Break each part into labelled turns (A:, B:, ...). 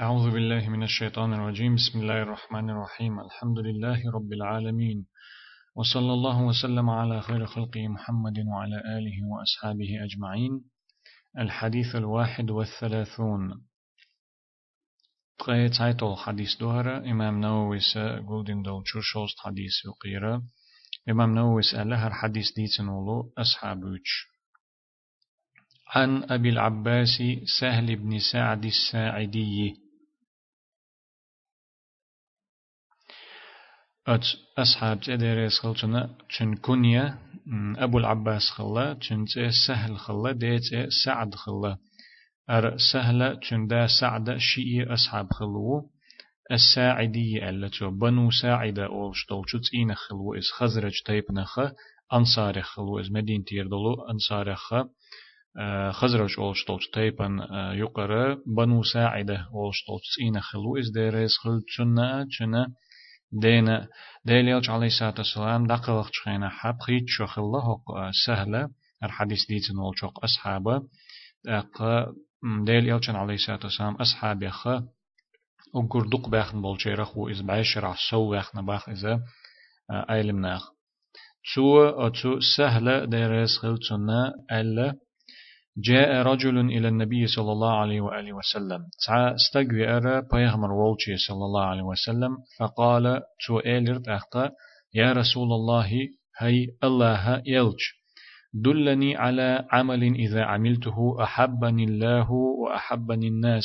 A: أعوذ بالله من الشيطان الرجيم. بسم الله الرحمن الرحيم. الحمد لله رب العالمين. وصلى الله وسلم على خير خلقه محمد وعلى آله وأصحابه أجمعين. الحديث الواحد والثلاثون. قيت عيتو حديث دوهرة. إمام نووي قولدين دول شوشوست حديث وقيرة إمام نووي سألها الحديث ديتنولو أصحابوش عن أبي العباس سهل بن سعد الساعدي. أت أصحاب تدرس خلتنا تشن كنيا أبو العباس خلا تشن سهل خلا ديت سعد خلا. أر سهلة تشن دا سعد شيء أصحاب خلو الساعدية التي بنو ساعدة أولش دولشو تسين خلو إز خزرج تيب نخ أنصار خلو إز مدينة يردلو أنصار خ خزرج أولش دولش تيبن يقرأ. بنو ساعدة أولش دولش تسين خلو إز ديريس خل تشنا تشنا دينا ديليلش عليه الصلاة والسلام دقلق شخينا حب خيت شخ الله سهلة الحديث ديت نول شق أصحابه دق ديليلش عليه الصلاة والسلام أصحاب يخ أقر دق باخن بولشيرخ و إز بعشر سو باخن باخ إذا أيلم ناخ تو أتو سهلة ديرس خلتنا ألا جاء رجل إلى النبي صلى الله عليه وآله وسلم. تع استقوي أرى بيغمر وولشي صلى الله عليه وسلم فقال تو إيلرت أخطأ؟ يا رسول الله هي الله يلج. دلني على عمل إذا عملته أحبني الله وأحبني الناس.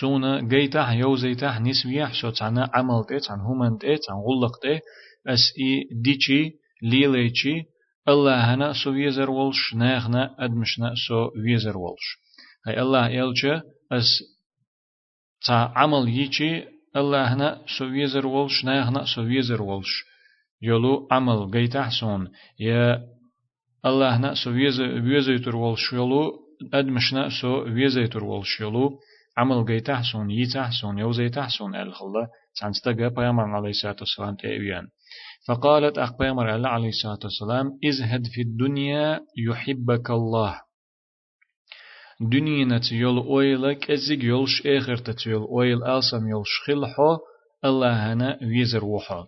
A: سونا جيتح يوزيتح نسويح سو تانا عملت عن همنت عن غلقت أس إي ديشي ليليشي الله هنا سو ويزر ولش ناخنا أدمشنا سو ويزر ولش هاي الله يلچه أس تا عمل يجي الله هنا سو ويزر ولش ناخنا سو ويزر ولش يلو عمل جيت أحسن يا الله هنا سو ويزر ولش يلو أدمشنا سو ويزر ولش يلو عمل جيت أحسن يت أحسن يوزيت أحسن الخلا تنستجاب بيامر فقالت أخبار الله عليه الصلاة والسلام ازهد في الدنيا يحبك الله. دنيا نتيول أويلك أزيق يولش آخر تتيول أويل ألسم يولش خلحو الله هنا ويزر وحو.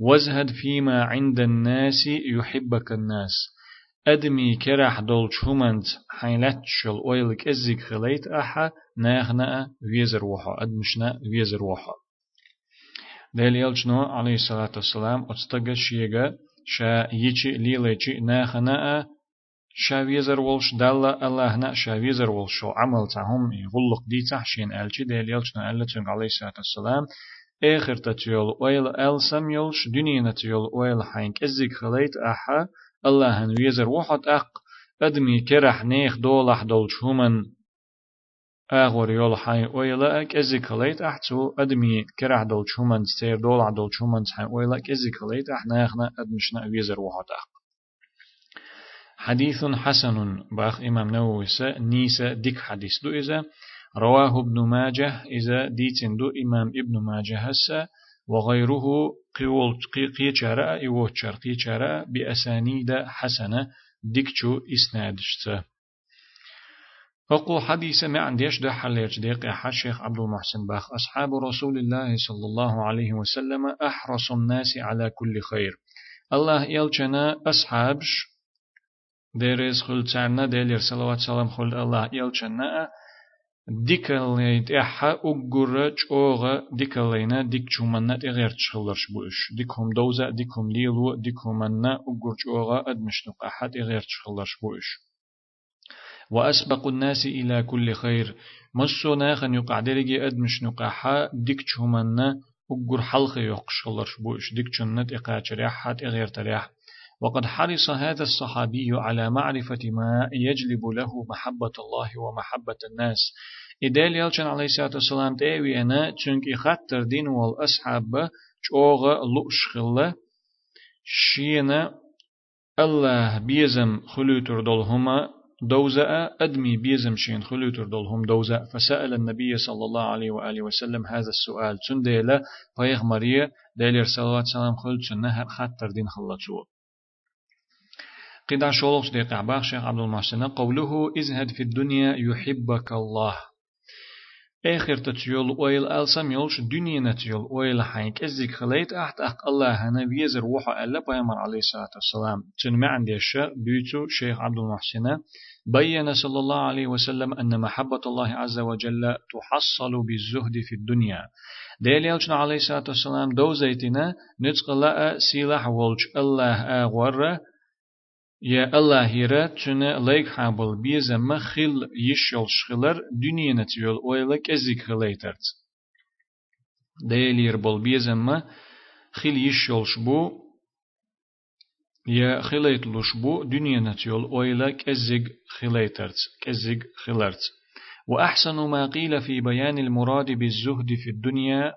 A: وازهد فيما عند الناس يحبك الناس. أدمي كرح دول شومنت حيلت شل أويلك أزيق خليت أحا ناغنا ويزر وحو أدمشنا ويزر وحو. ديل يلجنو عليه الصلاة والسلام أتستغى شيغا شا يجي ليليجي ناخنا شا ويزر ولش دالا الله نا شا ويزر ولش عمل تاهم يغلق دي تحشين ألجي ديل يلجنو ألتون عليه الصلاة والسلام آخر تتيول ويل أل سميولش دنيا تيول ويل حينك إزيك خليت أحا الله هن ويزر وحد أق أدمي كرح نيخ دولح دولش همن آغور يول حي ويلا اك ازي كليت احتو ادمي كرح دول شومن سير دول عدول شومن حي ويلا اك ازي كليت إحنا اخنا ادمشنا ويزر وحد اق حديث حسن باخ امام نووي نيسا ديك حديث دو اذا رواه ابن ماجه اذا ديتن دو امام ابن ماجه هسا وغيره قيول ايوچر قيچارا بأسانيد حسنة ديكچو اسنادشته فقو حديث ما عنديش ده حليج ديق الشيخ عبد المحسن باخ. أصحاب رسول الله صلى الله عليه وسلم أحرص الناس على كل خير. الله يلچنا أصحابش ديريز خل تارنا ديلير صلوات سلام خل الله يلچنا ديكاليت إحا أقر جوغا ديكالينا ديك چومنا تغير تشخلرش بوش. ديكهم دوزا ديكهم ليلو ديكهم منا أقر جوغا أدمشنق أحد تغير تشخلرش بوش. وأسبق الناس إلى كل خير. مصو ناخن يقع درجي أدمش نقاحا ديك چومنا أقر حلق يقشغلرش بوش ديك چنت إقاچ ريحات إغير تريح. وقد حرص هذا الصحابي على معرفة ما يجلب له محبة الله ومحبة الناس. إدال يلچن عليه الصلاة والسلام تأوي أنا چونك إخطر دين والأصحاب چوغ لؤشخلة شينا الله بيزم خلوتر دولهما دوزة أدمي بيزم شين خلوتر دولهم دوزة فسأل النبي صلى الله عليه وآله وسلم هذا السؤال. تنديلا فيغ مريا ديلير صلوات سلام خلت سنهر خطر دين خلتشو قد شولوش دي قعباق شيخ عبد المحسن قوله ازهد في الدنيا يحبك الله. آخر تتيول ويل ألسم يولش دنيا نتيول ويل حينك. إزيك خليت أحت أحت الله هنا بيزر وحا ألا بيامر عليه الصلاة والسلام. تن ما عندي الشيء بيتو شيخ عبد المحسن بين صلى الله عليه وسلم أن محبة الله عز وجل تحصل بالزهد في الدنيا. ديل يلجنا عليه الصلاة والسلام دو زيتنا نتقل سيلح ولج الله أغور يا الله هيرا تشنا ليك حابل بيزا ما خيل يشيل شخلر دنيا نتيول ويلك أزيك خليترت. ديلير بول بيزا ما خيل يشيل شبو يا خليت لشبو دنيا نتيول ويلك ازيك خليترت كزيك خلرت وأحسن ما قيل في بيان المراد بالزهد في الدنيا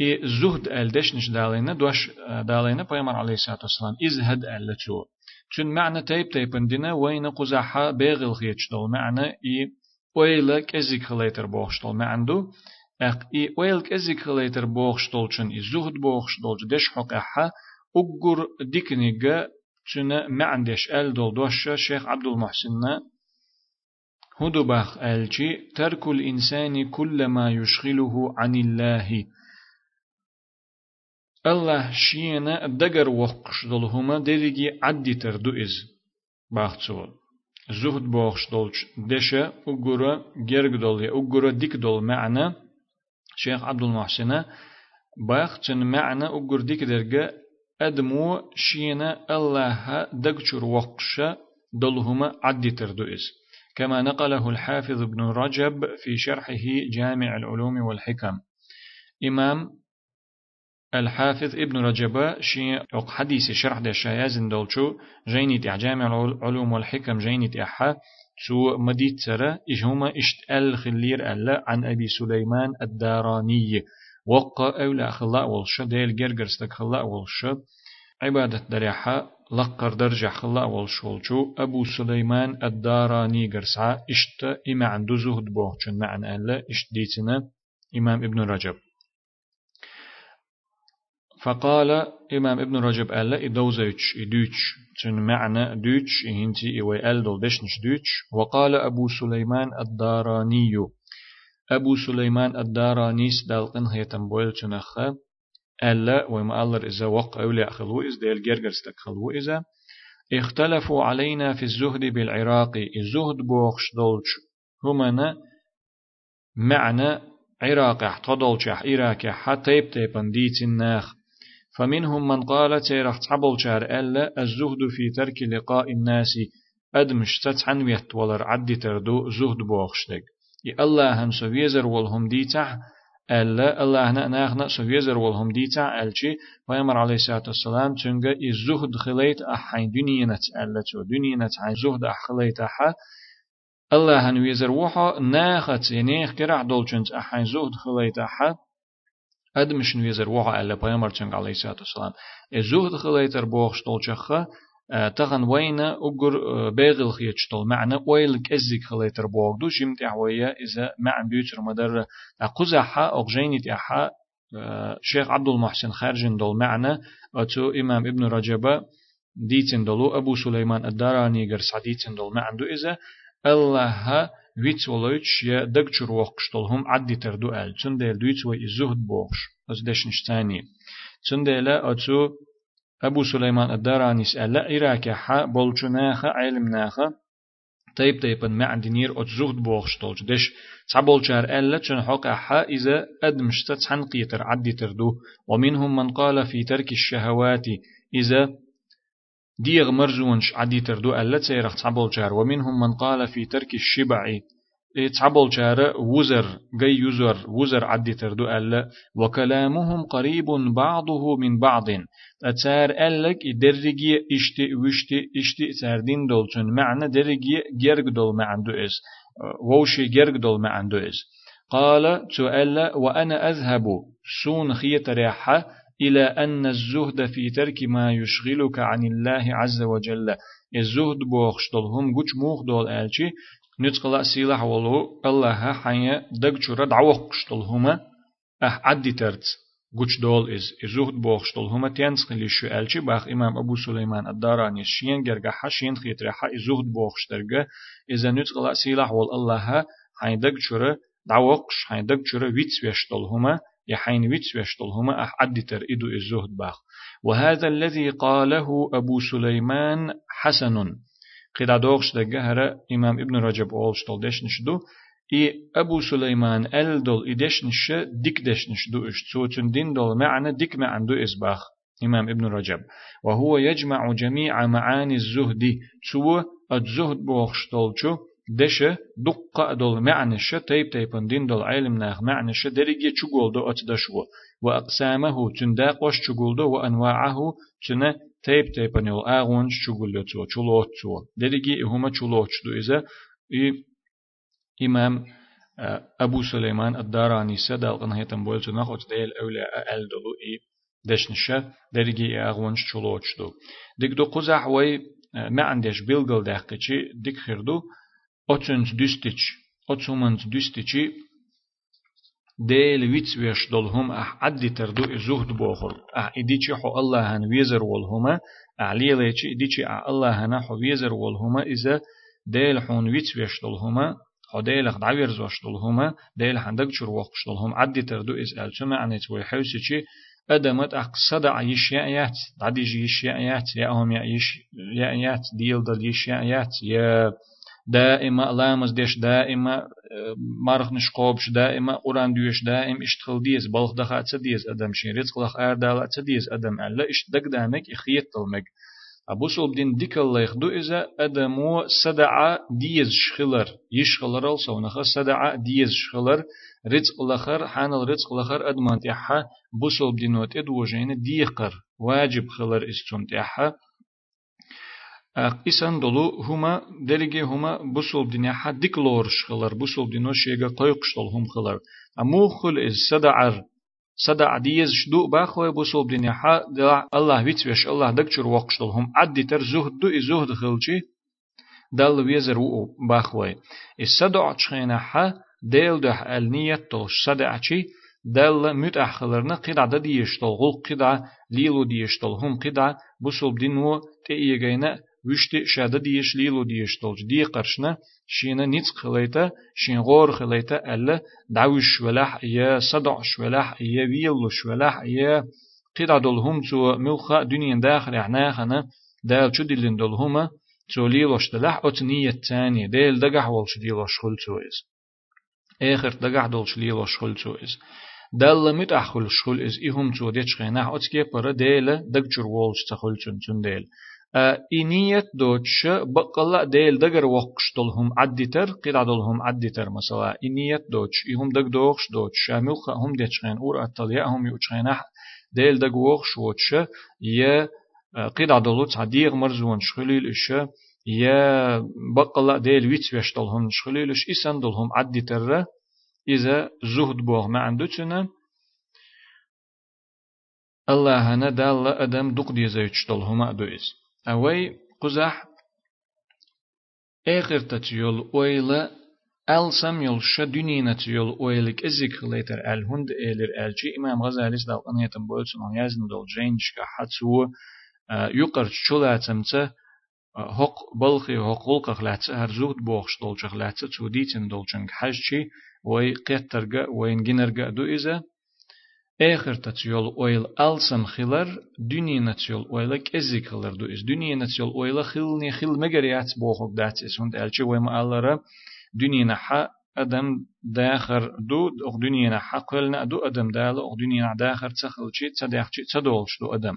A: إيه زهد ألدشنش دالينا دوش دالينا بيامر عليه الصلاة والسلام إزهد ألتشو چون معنى تيب تيبن دينا وين قزحة بيغل خيتشتل معنى إي ويلا كزيك خليتر بوخشتل معندو اق إي ويل كزيك خليتر بوخشتل چون إي زهد بوخشتل دش حقحة أقر ديكنيغا چون معندش أل دول دوش شيخ عبد المحسن هدو باخ ألشي ترك الإنسان كل ما يشغله عن الله الله شينا دقر وقش دلهما دريجي عدي تردو إز باختصول زهد بوخش دولش دشة أقرأ جرق دول أقرأ ديك دول معنى شيخ عبد المحسن باختن معنى أقر ديك درجة أدمو شينا الله دقشر وقش دلهما عدي تردو إز كما نقله الحافظ ابن رجب في شرحه جامع العلوم والحكم. إمام الحافظ ابن رجب شي حديث شرح ده شايزن دولشو جينيت إعجام العلوم والحكم جينيت إحا سو مديت سرة إجهما إشت ال خلير ألا عن أبي سليمان الداراني. وقا أولا خلاء والش ديل جرجرستك خلاء والش عبادة دريحة لقر درجة خلاء والشولشو أبو سليمان الداراني قرسعة إشت إما عنده زهد بوهشن معنى ألا إشت ديتنا إمام ابن رجب. فقال إمام ابن رجب ألا إدوزيتش إدوتش تن معنى دوتش إهنتي إوي ألدل دشنش دوتش. وقال أبو سليمان الداراني. أبو سليمان الداراني سدالقن هيتم بويل تنخ ألا وما الله إذا وق أولي أخلو إذا ديل جرجر استكخلو إذا اختلفوا علينا في الزهد بالعراق الزهد بوخش دولش همنا معنى عراق احتضلش عراق حتى يبتيبن ديتن ناخ فمنهم من قال تيرخ تعبل شار ألا الزهد في ترك لقاء الناس أدمش تتعن ويت ولر عدي تردو زهد بوخشتك الله هن سويزر والهم ديتع ألا الله هنا ناخنا سويزر والهم ديتع ألشي ويمر عليه الصلاة والسلام تنجا الزهد خليت أحين دنيا نتألا تو دنيا نتعين زهد أحخليت أحا الله هن ويزر وحا ناخت ينيخ كرع دولچنت أحين زهد خليت أحا أدمش نويزر وحا ألا بيامر تنگ عليه الصلاة والسلام الزهد خليتر بوخ شتولشخة تغن وين أجر باغل خيتشتول معنى ويل كزيك خليتر بوخ دو جمت أحوية إذا معن بيوتر مدر أقزحا أغجينيت أحا شيخ عبد المحسن خارجن دول معنى أتو إمام ابن رجب ديتن دولو أبو سليمان الداراني قرص ديتن دول معنى دو إذا الله ويت ولويتش يا دقشر وقشتل هم عدي تردو أل. تندل دويت ويزهد بوخش أز دشنش تاني تندل أتو أبو سليمان الداراني سأل إراك حا بولشناخ علمناخ طيب طيب ما عندي نير أتزهد بوخشتلج دش تعبولشار ألا تشن حق حا إذا أدمشت تحن قيتر عدي تردو ومنهم من قال في ترك الشهوات إذا ديغ مرزونش عدي تردو ألا تسيرخ تعبول جار ومنهم من قال في ترك الشبع تعبول جار وزر جي يزر وزر عدي تردو ألا وكلامهم قريب بعضه من بعض. أتار ألك درجي إشتي وشتي إشتي سردين دولتون معنى درجي جرق دول ما عنده إس. ووشي جرق دول ما عنده إس. قال تؤلا وأنا أذهب سون خيط ريحة إلى أن الزهد في ترك ما يشغلك عن الله عز وجل. الزهد بوخشتلهم قوش موخ دول آلشي نتقلا سيلح ولو الله حيا دقشورة دعوخشتلهما أح عدي ترت. قوش دول إز الزهد بوخشتلهما تينسخلي شو آلشي باخ إمام أبو سليمان الداراني شين جرغا حشين خيتريحا الزهد بوخشترغا إذا نتقلا سيلح وال الله حيا دقشورة دعوقش حين دق شرا ويتس ويشتل هما يحين ويتس ويشتل هما أح عدتر إدو الزهد باخ. وهذا الذي قاله أبو سليمان حسن. قد دوغش دقهر إمام ابن رجب أولشتل دشنشدو إي أبو سليمان ألدل إدشنش ديك دشنش دو إش تسوتن دين دول معنى ديك معنى دو إسباخ إمام ابن رجب وهو يجمع جميع معاني الزهد تسوى الزهد بوخشتولشو دشة دقة دول معنشة تيب تيبن دين دول علم ناخ معنشة درجة چقول دو أتدشو وأقسامه تنداق وش چقول دو وأنواعه تنا تيب تيبن يول آغونش چقول دو تو چلوت تو درجة هما چلوت دو إذا إمام أبو سليمان الداراني سدال قنهيتن بولتو نخوت ديل أولى ألدلو إي دشنشة درجة أغونش چلوت دو ديك دو قزح وي ما عندش بيلغل داقيتشي ديك خيردو أتنت دستش أتسومنت دستشي ديل ويتس ويش دولهم أح عدي تردو زهد بوخر أح إديشي حو الله هن ويزر والهما. أعلي ليشي إديشي أح الله هن حو ويزر والهما. إذا ديل حون ويتس ويش دولهما حو ديل خد عوير زوش دولهما ديل حندق شر وقش دولهم. عدي تردو إز ألتما عنيت ويحوسيشي أدمت أقصد عيش يأيات عديج يش يأيات يا أهم يأيش يأيات ديل دل يش يأيات يا دائما لامز ديش دائما مرخ نشقوبش دائما قرآن ديوش دائم اشتخل ديز بلخ دخا تسديز أدم شين رزق لخ أردال تسديز أدم ألا اشتدق دامك إخيط تلمك. أبو سلبدين ديك الله يخدو إذا أدمو سدع ديز شخلر يشخلر الصونخ سدع ديز شخلر رزق لخر حان الرزق لخر أدمان تيحا. بو سلبدين وت إدوجين ديقر واجب خلر إستون تيحا إسان دولو هما درجة هما بسول دنيا حدك لورش خلر بسول دينو شيغا قيقشتل هم خلر أمو خل إز سدعر سدع ديز شدو باخوي بسول دنيا حا الله ويتوش الله دكتور وقشتل هم عدي تر زهد دو زهد خلشي دل ويزر وو باخوي السدع تشخينا حا ديل ده النية تلش سدعشي دل مت أخلرنا قدع ديشتل غل قدع ليلو ديشتل هم قدع بسول دينو تيجينا وشتي شادا ديش ليلو ديش تولج دي قرشنا شينا نيت خليتا شين غور خليتا ألا دعوش ولاح يا صدعش ولاح يا ويلوش ولاح يا قيد دولهم تو ملخا دنيا داخل اعناخنا دال شو دلين دولهما تو ليلوش دلح أتنية تانية ديل دقح والش ديلوش خلتو إز. آخر دقح دولش ليلوش خلتو إز. دال مت أخل شخل إز إهم تو ديش خيناح أتكي برا ديل دقجر والش تخلتون تون ديل. إنية دوتش بقلا ديل دقر وقشتلهم عدتر قرادلهم عدتر مثلا إنية دوتش إهم دق دوخش دوتش. شامل هم ديتشخين. أور أتليا هم يوتشخين. ديل دق وقش وتش. ي قرادلو تعديغ مرزون شخليل إش يا بقلا ديل ويتس ويشتلهم شخليل إش إسندلهم عدتر إذا زهد بوغ ما عندوتنا الله هنا دال أدم دق ديزيتشتلهم أدويز أوي قزح آخر تتيول أويلا ألسم يول شدنينة تيول أويلك إزيك خليتر الهند إيلر ألجي إمام غزالي سدال أنيتم بولسون عن يزن دول جينش كحتسو يقر شلاتمته هق بلخي هق ولقخ لاتسه هرزوت بوخش دولچخ لاتسه توديتن دولچنگ حجچي وي قيترگا وين جنرگا دو إذا دنيا نتيول أويل كزي خلر دو إس دنيا نتيول أويل خلني خل مجريات بوخك دات إس هند ألشي وما ألرا دنيا نحا أدم داخر دو أخ دنيا نحا قلنا دو أدم دال أخ دنيا داخر تخلشي تداخشي تدولش دو أدم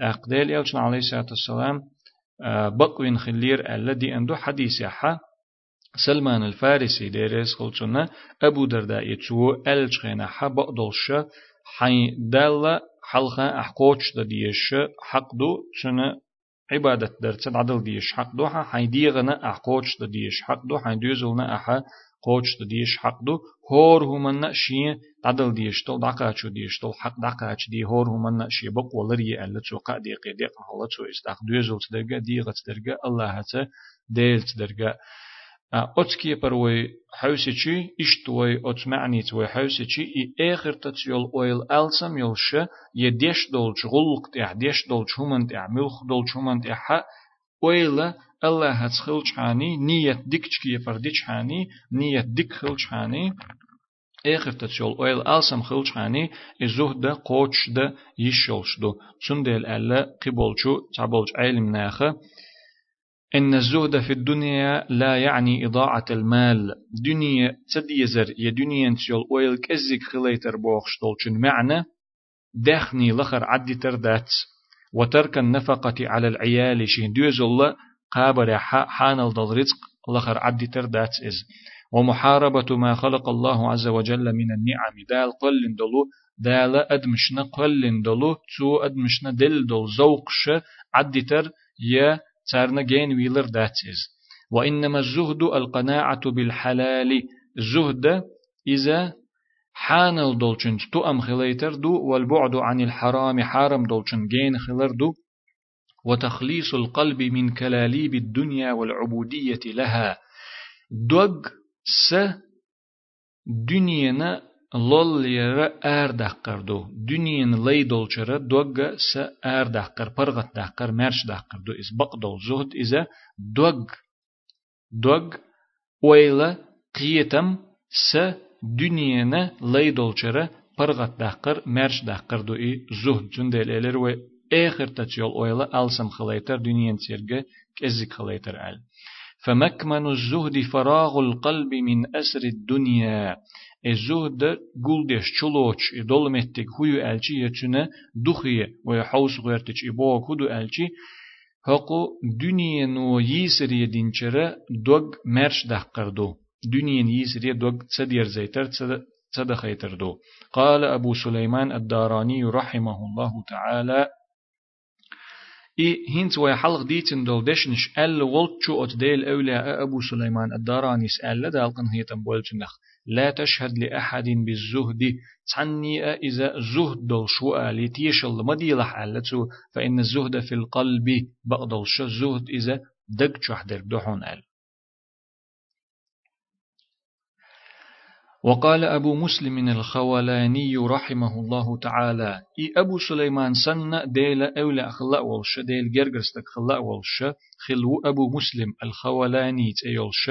A: أقدال يلشن عليه الصلاة والسلام بقوين خلير الذي عنده حديث يحا سلمان الفارسي ديريس خلصنا أبو درداء يتسو ألشخينا حبق دولشا حي دالة حلقة أحقوش دا ديش حق دو شنا عبادة درت عدل ديش حق دو حي ديغنا أحقوش دا ديش حق دو حي ديزلنا أحا قوش دا ديش حق دو هور همنا شيء عدل ديش تل دقاچو ديش تل حق دقاچ دي هور همنا شيء بق ولري ألا تسوقا ديقي ديق حلا تو إستاق دوزل تدرجا ديغت درجا الله هتا ديل تدرجا أتكي بروي حوسيتشي إشتوي أتمعني توي حوسيتشي إي آخر تتيول أويل ألسم يلش يديش دولش غلق تيح ديش دولش همن تيح ملخ دولش همن تيح أويل الله هتخلش حاني نية ديكش كي يفرديش حاني نية ديك خلش حاني آخر تتشول أويل ألسم خلش حاني الزهد قوتش ده يشولش دو سندل ألا قبولشو تعبولش علم ناخه إن الزهد في الدنيا لا يعني إضاعة المال. دنيا تديزر يا دنيا نتيول أويل كزيك خليتر بوخش دولشن معنى دخني لخر عدي تردات وترك النفقة على العيال شين دوز الله قابر حان الرزق لخر عدي تردات إز. ومحاربة ما خلق الله عز وجل من النعم. دال قل دلو دال أدمشنا قل دلو تو أدمشنا دل دل زوقش عدي تر يا تارنا جين ويلر داتيز وإنما الزهد القناعة بالحلال. الزهد إذا حان الدولشن. تو أم خليتر دو والبعد عن الحرام حارم دولشن. جين خلر دو. وتخليص القلب من كلاليب الدنيا والعبودية لها. دوغ س دنيانا لول يرى ار دقر دو دنيان لي دولشرة دوغ س ار دقر پرغت دقر مرش دقر دو إز بقدول زهد إذا دوغ دوغ ويلا قيتم س دنيانا لي دولشرة پرغت دقر مرش دقر دو إي زهد جندل إلر و آخر تتيول ويلا ألسم خليتر دنيان سيرجة كزيك خليتر أل فمكمن الزهد فراغ القلب من أسر الدنيا الزهد قلدش چلوچ دولمتك هيو ألچي يتشنا دخية ويحوس غيرتش إبوك هدو ألچي هقو دنيا نو يسري دينچرا دوغ مرش دحقردو دنيا يسري دوغ تسدير زيتر تسد دو قال أبو سليمان الداراني رحمه الله تعالى إي هنت ويا حلق ديتن دول دشنش أل ولتشو أت ديل أولياء أبو سليمان الداراني سأل دالقن هيتم بولتنخ لا تشهد لأحد بالزهد. تعني إذا زهد دول شو آلي تيشل مديلح ألتو فإن الزهد في القلب بقدل شو الزهد إذا دق شحدر دحون أل. وقال أبو مسلم الخولاني رحمه الله تعالى إي أبو سليمان سنة ديل أولى أخلاء والش ديل جرجرستك خلاء والش. خلو أبو مسلم الخولاني تيولش.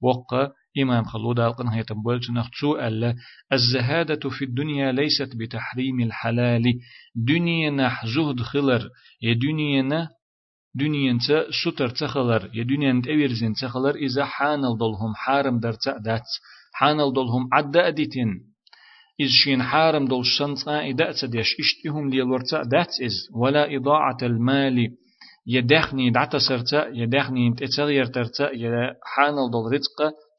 A: وقا إمام خلود ألقن هيتم بولت نختو ألا الزهادة في الدنيا ليست بتحريم الحلال. دنيا نح زهد خلر يا دنيا دنيا انت ستر تخلر يا دنيا انت أويرزين تخلر إذا حان الضلهم حارم در دات حان الضلهم عد أديتين. إذ شين حارم دول شنص إذا تديش إشتهم ليلورتا دات إز ولا إضاعة المال. يدخني دعتا سرتا يدخني تتغير ترتا يحان الضل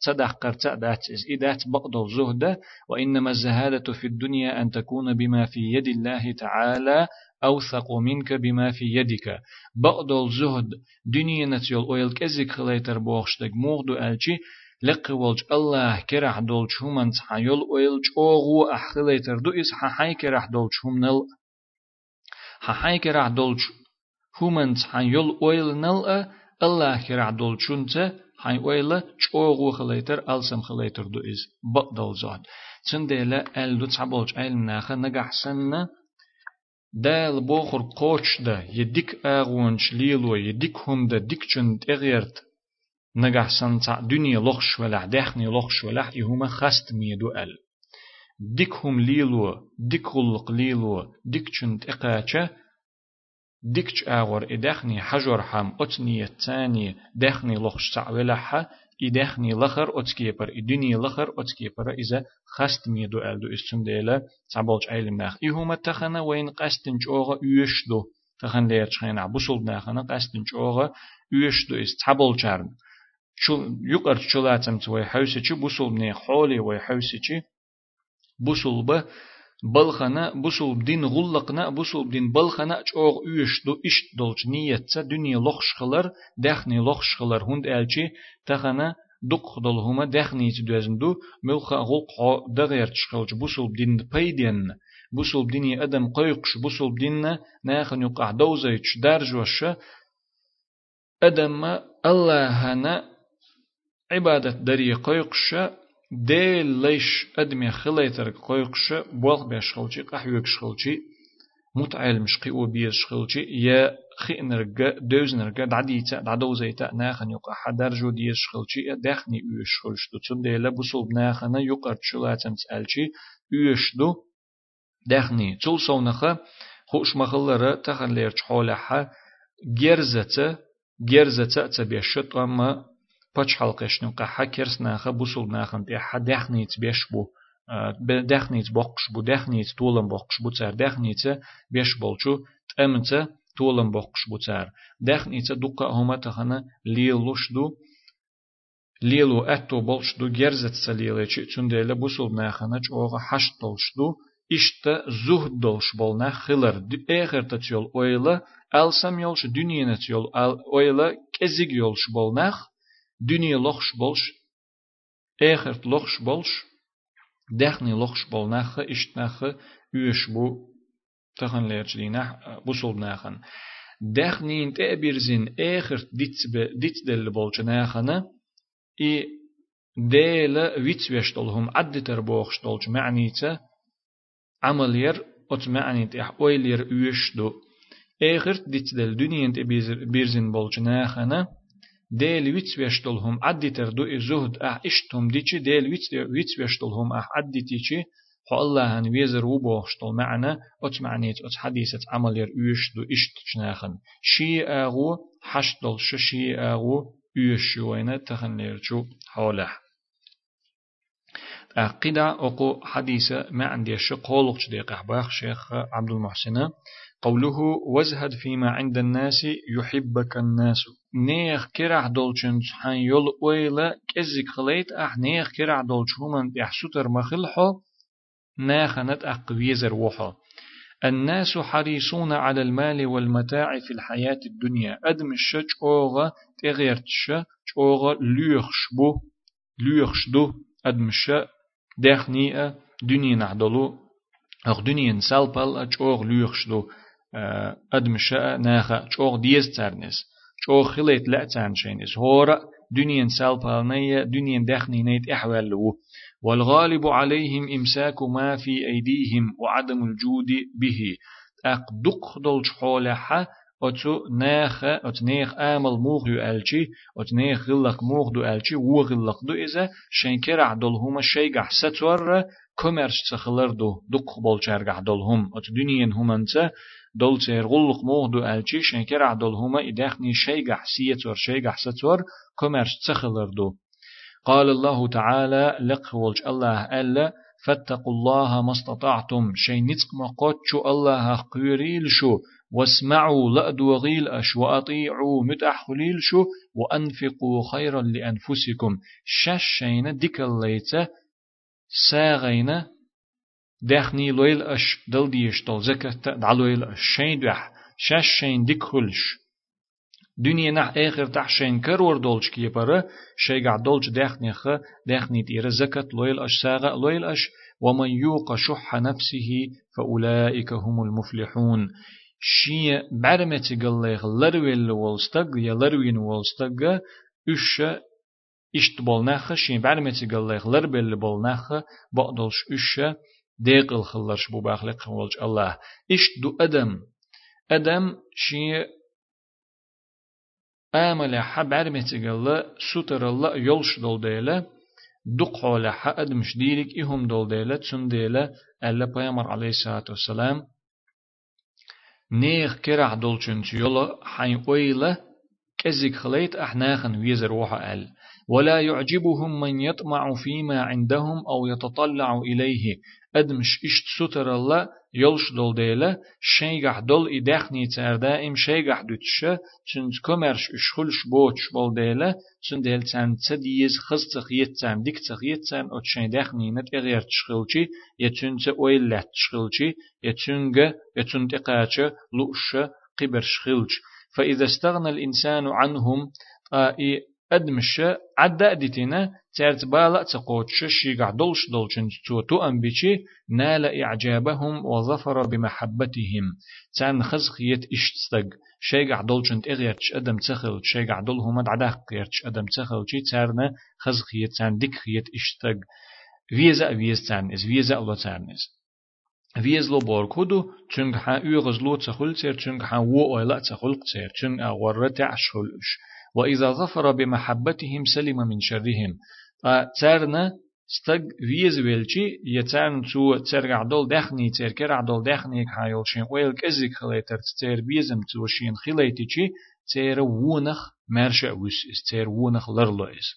A: رزق صدق قرتا داتس إدات الزهد وإنما الزهادة في الدنيا أن تكون بما في يد الله تعالى أوثق منك بما في يدك. بقض الزهد دنيا نتيول أويل كزيك خليتر بوخشتك موغدو ألشي لقولج الله كرح دولج همان تحيول أويلج أوغو أحخليتر إس ححاي كرح دولج همنل ححاي كرح دولج همان تحيول أويل نل الله كرح دولج شنته هاي ويلا چوغو خليتر ألسم خليتر دو إز بقدل زاد چن ديلا أل دو تعبولج علم ناخا نجح سنة دال بوخر قوش دا يديك آغونش ليلو يديك هم دا ديك چن تغيرت نجح سن تع دنيا لخش ولا دخني لخش ولا يهما خست ميدو أل ديك هم ليلو ديك خلق ليلو ديك چن تقاچه ديكش آغور إدخني حجر حم أتني التاني دخني لخش تعولها إدخني لخر أتكيبر إدني لخر أتكيبر إذا خست ميدو ألدو استم ديلا تعبالج علم ناخ إهما تخنا وين قستنج أوغا يشدو تخن لير تخينا بوصل ناخنا قستنج أوغا يشدو إست تعبالجارن شو يقر شلاتم توي حوسي بوصل ني حولي وي حوسي بوصل به بلخنا بوسول دين غلقنا بوسول دين بلخنا چوغ üyüş do iş dolç niyetse dünya loxşqılar dəxni loxşqılar hund elçi taxana duq dol huma dəxni ci dözündu mülxa gulq dağır çıxılç busul din payden busul dini adam qoyqş busul dinna naxın yuqa dozayç darjwaşa adam Allahana ibadet dari qoyqşa ديل ليش أدمي خليتر قويقش بوغ بيش خلشي قحويك شخلشي. متعلم شقي أو بيش شخلشي يا خئنرجا دوزنرجا دعديتا دعدوزيتا ناخن يقع حدر جو ديش خلشي. دخني يوش خلشتو تنديلا بصوب ناخنا يقر تشلاتن تسألشي يوشدو دخني تول صونخه خوش مخلره تخن ليرش حولها جرزته جرزته تبيشت أما باش حلقش نقع حكرس ناخه بوصل ناخن تيحا دخني تبيش بو دخنيت بوقش بو دخنيت تولم بوقش بو تسار دخنيت بيش بولچو تأمنت تولم بوقش بو تسار دخنيت دوقا هما تخنا ليلوش دو ليلو أتو بولش دو جرزت سليلة چي تنديل بوصل ناخنا چوغا حشت دولش دو İşte zuhdolş bolna xılar. Eğer tatyol oyla alsam yolş dünyana yol al oyla kezig yolş bolnaq dünya loxş bolş eğer loxş bolş dexni loxş bolnaq iştnaq üş bu tahan leerçliğine bu solnaxan. Dexnin te birzin eğer ditbe ditdel bolçnaxana i dele vitsveştolhum additer boğştolç ma'nite عملير أتمعني تح أويلير يشدو آخر ديتدل دنيا بيرزن بولجنا خنا ديل ويتس ويشتلهم عدي تردو زهد أح إشتهم ديتشي ديل ويتس ويشتلهم أح عدي تيتشي خو الله هن ويزر وبوخشتل معنا أتمعنيت أت حديثة عملير يشدو إشت شناخن شي أغو حشتل شي أغو يشوينة تخنير شو حوله. قدا أقو حديثة ما عندي الشق قولق شديق أحباخ شيخ عبد المحسن. قوله وزهد فيما عند الناس يحبك الناس. نيخ كرع دولشن حان يول ويلا كزيك خليت أح نيخ كرع دولشهمن يحسوتر مخلحو ناخنت أقويزر وحو الناس حريصون على المال والمتاع في الحياة الدنيا. أدم الشج أوغا تغيرتش أوغا ليخش بو ليخش دو. أدم الشج دخني دنيا نحضلو أخ دنيا سالبال أجوغ ليخشلو أدمشاء ناخا أجوغ ديز ترنس أجوغ خليت لا تانشينس هورا دنيا نيا دنيا دخني نيت إحوالو. والغالب عليهم إمساك ما في أيديهم وعدم الجود به. أقدق دولش حولها أتو ناخ أت نيخ آمل موغ دو ألشي أت نيخ غلق موغ دو ألشي و غلق دو إذا شنكر عدل هما شيء ستور كوميرش تخلر دو دق بولشار هم أت دنيا هما انت دول تير غلق موغ دو ألشي شنكر عدل هما إداخني شيء سيتور شيء ستور كوميرش تخلر دو. قال الله تعالى لق ولج الله ألا فاتقوا الله ما استطعتم. شيء نتق ما قد الله قيريل شو واسمعوا لأدو غيل أش وأطيعوا متأح خليل شو وأنفقوا خيرا لأنفسكم شاشين ديك الليتة ساغين دخني لويل أش دل ديش دل زكاة دعلويل أش شين دوح شاشين ديك خلش دنيا نح آخر تحشين كرور دولش كي برا شيقع دولش دخني خ دخني تير زكاة لويل أش ساغا لويل أش ومن يوق شح نفسه فأولئك هم المفلحون. شي برمتي قليخ لرويل والستق يا لروين والستق üş işt bolnaxı bermeti gallay lar belli bolnaxı baqdolş üş deqil xillarş bu baxli qılç Allah işt du adam adam şi amala ha bermeti galla sutaralla yolş dol deyle duq hola ha admış dilik ihum dol deyle çün deyle Allah Peygamber aleyhissalatu vesselam نيخ كرع دولشنش يلا حين ويلا كزيك خليت أحناخن ويزر وحا أل ولا يعجبهم من يطمع فيما عندهم أو يتطلع إليه. أدمش إشت ستر الله يلش دول ديلا شيغح دول إدخني تار دائم شيغح دوتش چنت كمرش اشخلش بوچ بول ديلا چن ديل تان تديز خز تخيت تام ديك تخيت تام أو تشين دخني نت إغير تشخلشي يتون تأويل لات تشخلشي يتونغ يتون تقاتش لؤش قبر شخلش. فإذا استغنى الإنسان عنهم آئي أدمش عدا ديتنا تارت بالا تقوتش شيقع دولش دولشن تو أم بيشي نال إعجابهم وظفر بمحبتهم. تان خزخيت إشتستق شيقع دولشن تغيرتش أدم تخل شيقع دول هما دعداق قيرتش أدم تخل شي تارنا خزخيت تان ديك خيت إشتستق فيزا فيز تان إز فيزا الله تان إز. ويز لو بور كودو تشنگ ها يغز لو تخل تير تشنگ ها و أويلا تخل تير تشنگ اغور تعشلش وإذا ظفر بمحبتهم سلم من شرهم. تارنا ستگ ویز ویلچی یترن تو ترگع دول دخنی تر کرع دول دخنی حایل شین ویل کزیک خلیتر تر بیزم تو شین خلیتی چی تر وونخ مرش اوس is تر وونخ لرلو is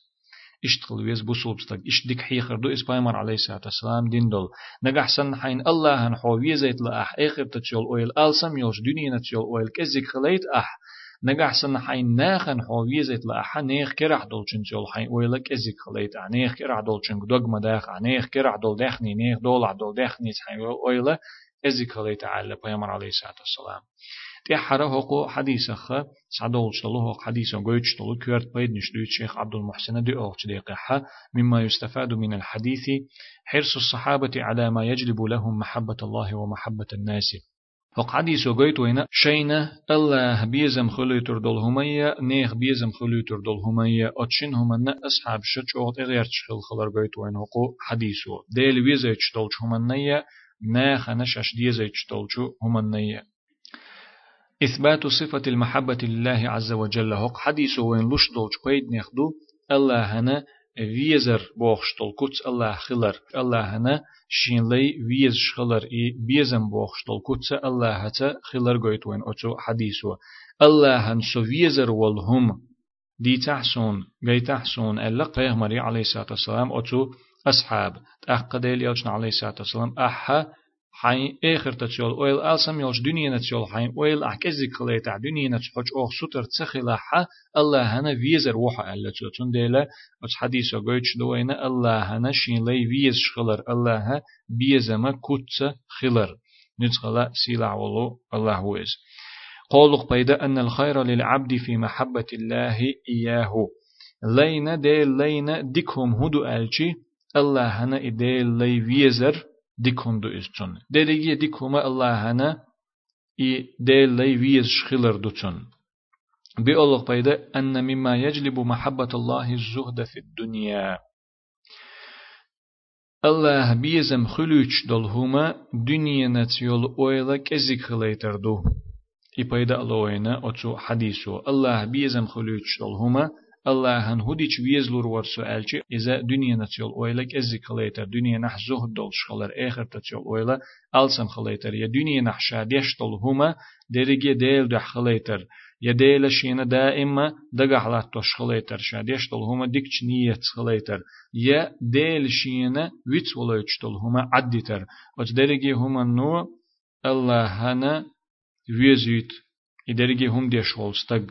A: اشتغل ويز بوسوبستك اش ديك حيخر دو اسبايمر عليه الصلاة والسلام دين دول نجح سن حين الله هن حو ويزيت لأح اخر تتشول اويل السم يوش دنيا نتشول اويل كزيك خليت اح نجح سن حين ناخن حو ويزيت لأح نيخ كرح دولچن تشول حين اويل كزيك خليت اح نيخ كرح دولچن دوغ مداخ نيخ كرح دول دخني نيخ دول دول دخني حين اويل ازيك خليت على بيامر عليه الصلاة والسلام. تي حرا هوقو حديث خ سعدول شلو هوق حديث شلو كيرت بيد نشدو الشيخ عبد المحسن دي اوغ دقيقة مما يستفاد من الحديث حرص الصحابة على ما يجلب لهم محبة الله ومحبة الناس. هوق حديث غويت وين شينا الله بيزم خلو تردول همية نيخ بيزم خلو تردول همية اتشين همنا أصحاب شج اوغ غير تشخل خلر غويت وين هوقو حديثو ديل ويزي تشتولش همنا ناخ نشش ديزي تشتولش همنا إثبات صفة المحبة لله عز وجل هق حديث وين لش دولج قيد نخدو الله هنا ويزر بوخشتل كتس الله خلر الله هنا شين لي ويز شخلر إي بيزم بوخشتل كتس الله هتا خلر قيت وين أتو حديثو الله هن سو ويزر والهم دي تحسون جاي تحسون ألا قيغمري عليه الصلاة والسلام أتو أصحاب تأقديل يلشن عليه الصلاة والسلام أحا حين آخر تشول أويل ألسم يوش دنيا نتشول حين أويل أحكزي قليتا دنيا نتشحج أوخ سطر تسخلاحة الله هنا فيزر وحا ألا تشون ديلا أتش حديثة قويتش دوينا الله هنا شين لي فيز شخلر الله بيزما كتس خلر نتخلا سيلع ولو الله ويز قولق بيدا أن الخير للعبد في محبة الله إياه لينا ديل لينا ديكهم هدو ألشي الله هنا إديل لي فيزر ديكوندو إستون ديريجي ديكوما الله هنا إي ديل لي ويز شخلر دوتون بيقولك بيدا أن مما يجلب محبة الله الزهد في الدنيا الله بيزم خلوش دول هما دنيا نتيول اويلا كزيك خليتر دو إي بيدا ألوينا أتو حديثو الله بيزم خلوش دول هما الله هن هديش ويزلور ور سؤالچي إذا دنيا نتيول أويلك إزي خليتر دنيا نح زهد دول شخلر آخر تتيول أويلا ألسم خليتر يا دنيا نح شاديش دول هما درجة ديل دح خليتر يا ديل شينا دائما دقح لا تشخليتر شاديش دول هما ديكش نية خليتر يا ديل شينا ويتس ولوش دول هما عديتر وت درجة هما نو الله هنا ويزيت إدرجة هم ديش هولستق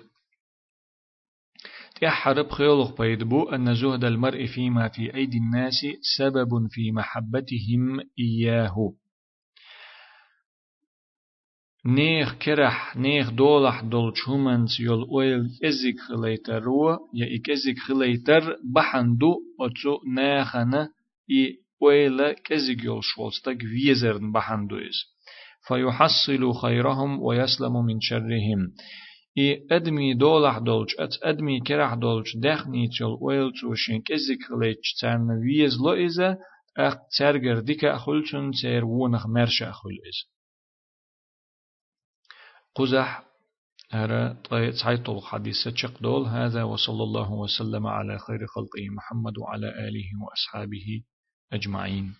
A: تحرب خيولغ بيدبو أن زهد المرء فيما في أيدي الناس سبب في محبتهم إياه. نيخ كرح نيخ دولح دول چومنس يول أويل إزيك خليتر رو يا إيك إزيك خليتر بحندو أتسو ناخنا إي أويل كزيك يول شولستك ويزرن بحندو إز. فيحصل خيرهم ويسلم من شرهم. إي أدمي دولح دولش أت أدمي كرح دولش دخني تشل ويل تشوشين كزيك خليتش تسرن ويز لو إذا أخ تسرجر ديك أخلشن تسير وونخ مرش أخل إز قزح هذا تعيط الحديث تشق دول هذا وصلى الله وسلم على خير خلقه محمد وعلى آله وأصحابه أجمعين